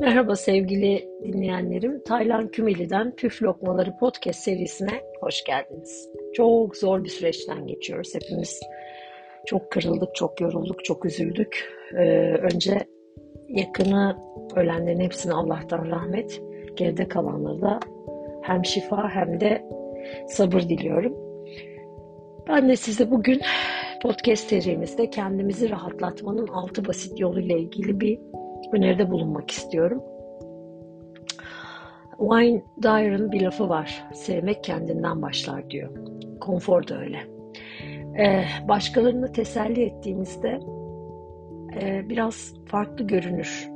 Merhaba sevgili dinleyenlerim. Taylan Kümeli'den Püf Lokmaları Podcast serisine hoş geldiniz. Çok zor bir süreçten geçiyoruz hepimiz. Çok kırıldık, çok yorulduk, çok üzüldük. Ee, önce yakını ölenlerin hepsine Allah'tan rahmet, geride kalanlara da hem şifa hem de sabır diliyorum. Ben de size bugün podcast serimizde kendimizi rahatlatmanın altı basit yoluyla ilgili bir öneride bulunmak istiyorum. Wayne Dyer'ın bir lafı var. Sevmek kendinden başlar diyor. Konfor da öyle. Ee, başkalarını teselli ettiğimizde e, biraz farklı görünür.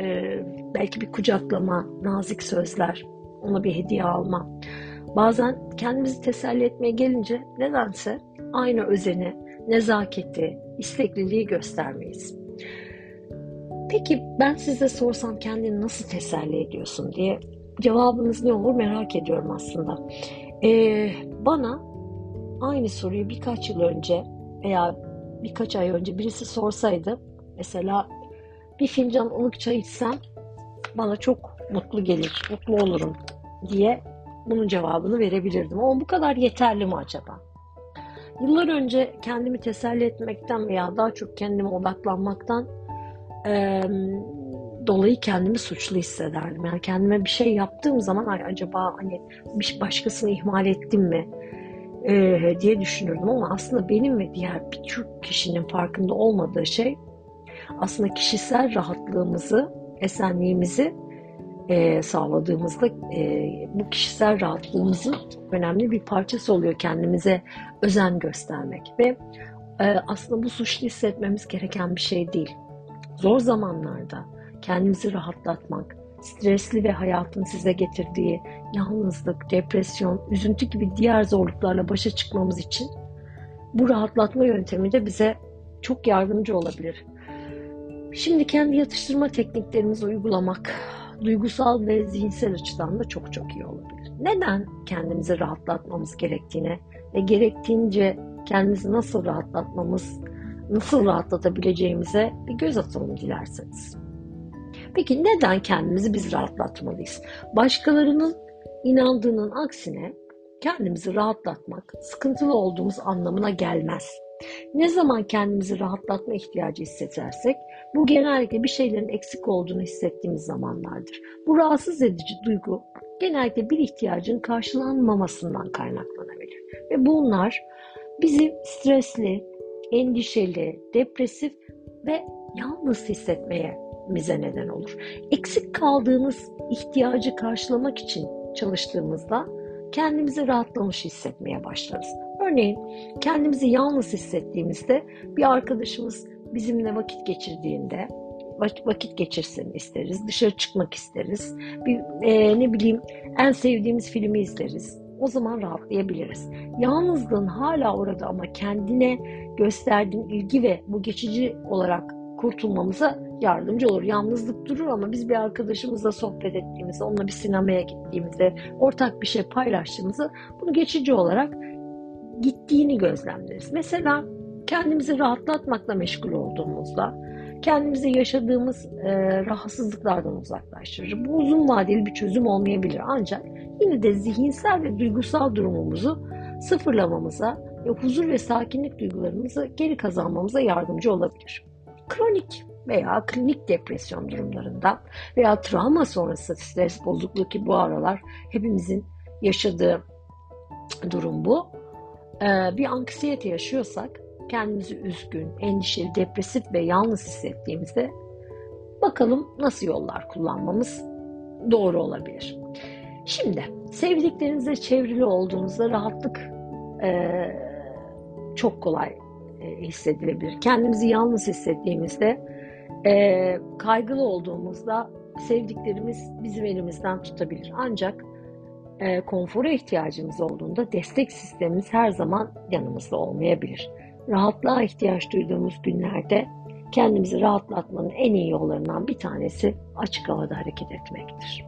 Ee, belki bir kucaklama, nazik sözler, ona bir hediye alma. Bazen kendimizi teselli etmeye gelince nedense aynı özeni, nezaketi, istekliliği göstermeyiz. Peki ben size sorsam kendini nasıl teselli ediyorsun diye cevabınız ne olur merak ediyorum aslında. Ee, bana aynı soruyu birkaç yıl önce veya birkaç ay önce birisi sorsaydı mesela bir fincan ılık çay içsem bana çok mutlu gelir, mutlu olurum diye bunun cevabını verebilirdim. Ama bu kadar yeterli mi acaba? Yıllar önce kendimi teselli etmekten veya daha çok kendime odaklanmaktan e, dolayı kendimi suçlu hissederdim. Yani kendime bir şey yaptığım zaman Ay, acaba hani bir başkasını ihmal ettim mi e, diye düşünürdüm ama aslında benim ve diğer birçok kişinin farkında olmadığı şey aslında kişisel rahatlığımızı, esenliğimizi e, sağladığımızda e, bu kişisel rahatlığımızın önemli bir parçası oluyor kendimize özen göstermek ve e, aslında bu suçlu hissetmemiz gereken bir şey değil. Zor zamanlarda kendimizi rahatlatmak, stresli ve hayatın size getirdiği yalnızlık, depresyon, üzüntü gibi diğer zorluklarla başa çıkmamız için bu rahatlatma yöntemi de bize çok yardımcı olabilir. Şimdi kendi yatıştırma tekniklerimizi uygulamak duygusal ve zihinsel açıdan da çok çok iyi olabilir. Neden kendimizi rahatlatmamız gerektiğine ve gerektiğince kendimizi nasıl rahatlatmamız nasıl rahatlatabileceğimize bir göz atalım dilerseniz. Peki neden kendimizi biz rahatlatmalıyız? Başkalarının inandığının aksine kendimizi rahatlatmak sıkıntılı olduğumuz anlamına gelmez. Ne zaman kendimizi rahatlatma ihtiyacı hissedersek bu genellikle bir şeylerin eksik olduğunu hissettiğimiz zamanlardır. Bu rahatsız edici duygu genellikle bir ihtiyacın karşılanmamasından kaynaklanabilir. Ve bunlar bizi stresli, endişeli, depresif ve yalnız hissetmeye bize neden olur. Eksik kaldığımız ihtiyacı karşılamak için çalıştığımızda kendimizi rahatlamış hissetmeye başlarız. Örneğin kendimizi yalnız hissettiğimizde bir arkadaşımız bizimle vakit geçirdiğinde vakit geçirsin isteriz, dışarı çıkmak isteriz, bir e, ne bileyim en sevdiğimiz filmi izleriz. O zaman rahatlayabiliriz. Yalnızlığın hala orada ama kendine gösterdiğin ilgi ve bu geçici olarak kurtulmamıza yardımcı olur. Yalnızlık durur ama biz bir arkadaşımızla sohbet ettiğimizde, onunla bir sinemaya gittiğimizde, ortak bir şey paylaştığımızda bunu geçici olarak gittiğini gözlemleriz. Mesela kendimizi rahatlatmakla meşgul olduğumuzda kendimizi yaşadığımız e, rahatsızlıklardan uzaklaştırır. Bu uzun vadeli bir çözüm olmayabilir ancak yine de zihinsel ve duygusal durumumuzu sıfırlamamıza ve huzur ve sakinlik duygularımızı geri kazanmamıza yardımcı olabilir. Kronik veya klinik depresyon durumlarında veya travma sonrası stres bozukluğu ki bu aralar hepimizin yaşadığı durum bu. Ee, bir anksiyete yaşıyorsak kendimizi üzgün, endişeli, depresif ve yalnız hissettiğimizde bakalım nasıl yollar kullanmamız doğru olabilir. Şimdi sevdiklerinizle çevrili olduğunuzda rahatlık e, çok kolay e, hissedilebilir. Kendimizi yalnız hissettiğimizde, e, kaygılı olduğumuzda sevdiklerimiz bizim elimizden tutabilir. Ancak e, konfora ihtiyacımız olduğunda destek sistemimiz her zaman yanımızda olmayabilir. Rahatlığa ihtiyaç duyduğumuz günlerde kendimizi rahatlatmanın en iyi yollarından bir tanesi açık havada hareket etmektir.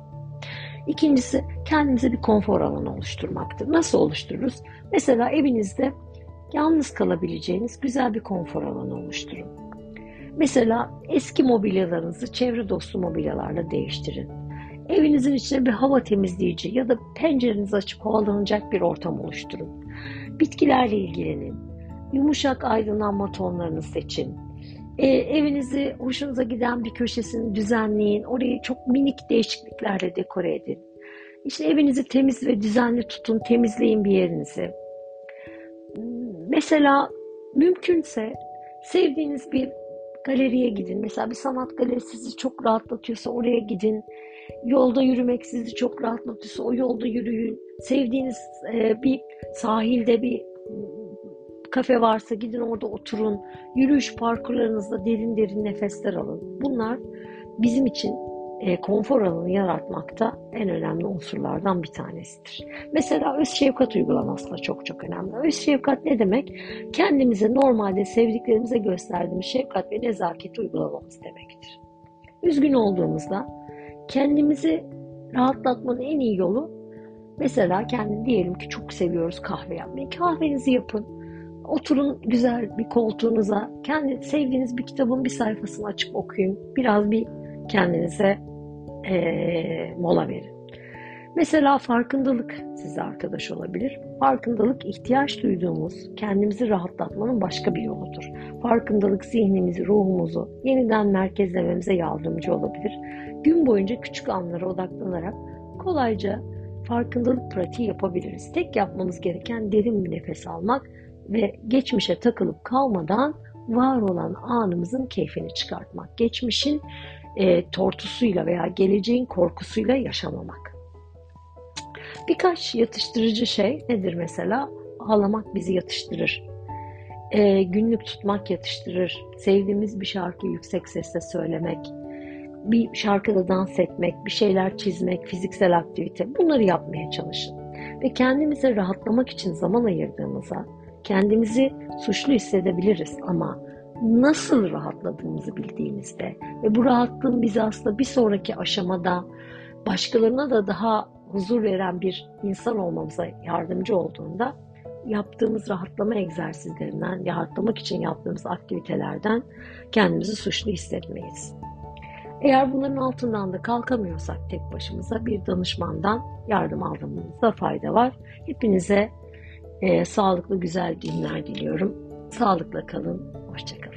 İkincisi kendimize bir konfor alanı oluşturmaktır. Nasıl oluştururuz? Mesela evinizde yalnız kalabileceğiniz güzel bir konfor alanı oluşturun. Mesela eski mobilyalarınızı çevre dostu mobilyalarla değiştirin. Evinizin içine bir hava temizleyici ya da pencerenizi açıp havalanacak bir ortam oluşturun. Bitkilerle ilgilenin. Yumuşak aydınlanma tonlarını seçin. E, evinizi hoşunuza giden bir köşesini düzenleyin. Orayı çok minik değişikliklerle dekore edin. İşte evinizi temiz ve düzenli tutun, temizleyin bir yerinizi. Mesela mümkünse sevdiğiniz bir galeriye gidin. Mesela bir sanat galerisi sizi çok rahatlatıyorsa oraya gidin. Yolda yürümek sizi çok rahatlatıyorsa o yolda yürüyün. Sevdiğiniz e, bir sahilde bir kafe varsa gidin orada oturun. Yürüyüş parkurlarınızda derin derin nefesler alın. Bunlar bizim için e, konfor alanı yaratmakta en önemli unsurlardan bir tanesidir. Mesela öz şefkat uygulaması da çok çok önemli. Öz şefkat ne demek? Kendimize normalde sevdiklerimize gösterdiğimiz şefkat ve nezaketi uygulamamız demektir. Üzgün olduğumuzda kendimizi rahatlatmanın en iyi yolu mesela kendi diyelim ki çok seviyoruz kahve yapmayı. Kahvenizi yapın. Oturun güzel bir koltuğunuza. Kendi sevdiğiniz bir kitabın bir sayfasını açıp okuyun. Biraz bir kendinize e, mola verin. Mesela farkındalık size arkadaş olabilir. Farkındalık ihtiyaç duyduğumuz, kendimizi rahatlatmanın başka bir yoludur. Farkındalık zihnimizi, ruhumuzu yeniden merkezlememize yardımcı olabilir. Gün boyunca küçük anlara odaklanarak kolayca farkındalık pratiği yapabiliriz. Tek yapmamız gereken derin bir nefes almak ve geçmişe takılıp kalmadan var olan anımızın keyfini çıkartmak. Geçmişin e, tortusuyla veya geleceğin korkusuyla yaşamamak. Birkaç yatıştırıcı şey nedir mesela? Ağlamak bizi yatıştırır. E, günlük tutmak yatıştırır. Sevdiğimiz bir şarkıyı yüksek sesle söylemek, bir şarkıda dans etmek, bir şeyler çizmek, fiziksel aktivite bunları yapmaya çalışın. Ve kendimize rahatlamak için zaman ayırdığımıza kendimizi suçlu hissedebiliriz ama nasıl rahatladığımızı bildiğimizde ve bu rahatlığın bizi aslında bir sonraki aşamada başkalarına da daha huzur veren bir insan olmamıza yardımcı olduğunda yaptığımız rahatlama egzersizlerinden, rahatlamak için yaptığımız aktivitelerden kendimizi suçlu hissetmeyiz. Eğer bunların altından da kalkamıyorsak tek başımıza bir danışmandan yardım almamızda fayda var. Hepinize e, sağlıklı güzel günler diliyorum. Sağlıkla kalın, hoşçakalın.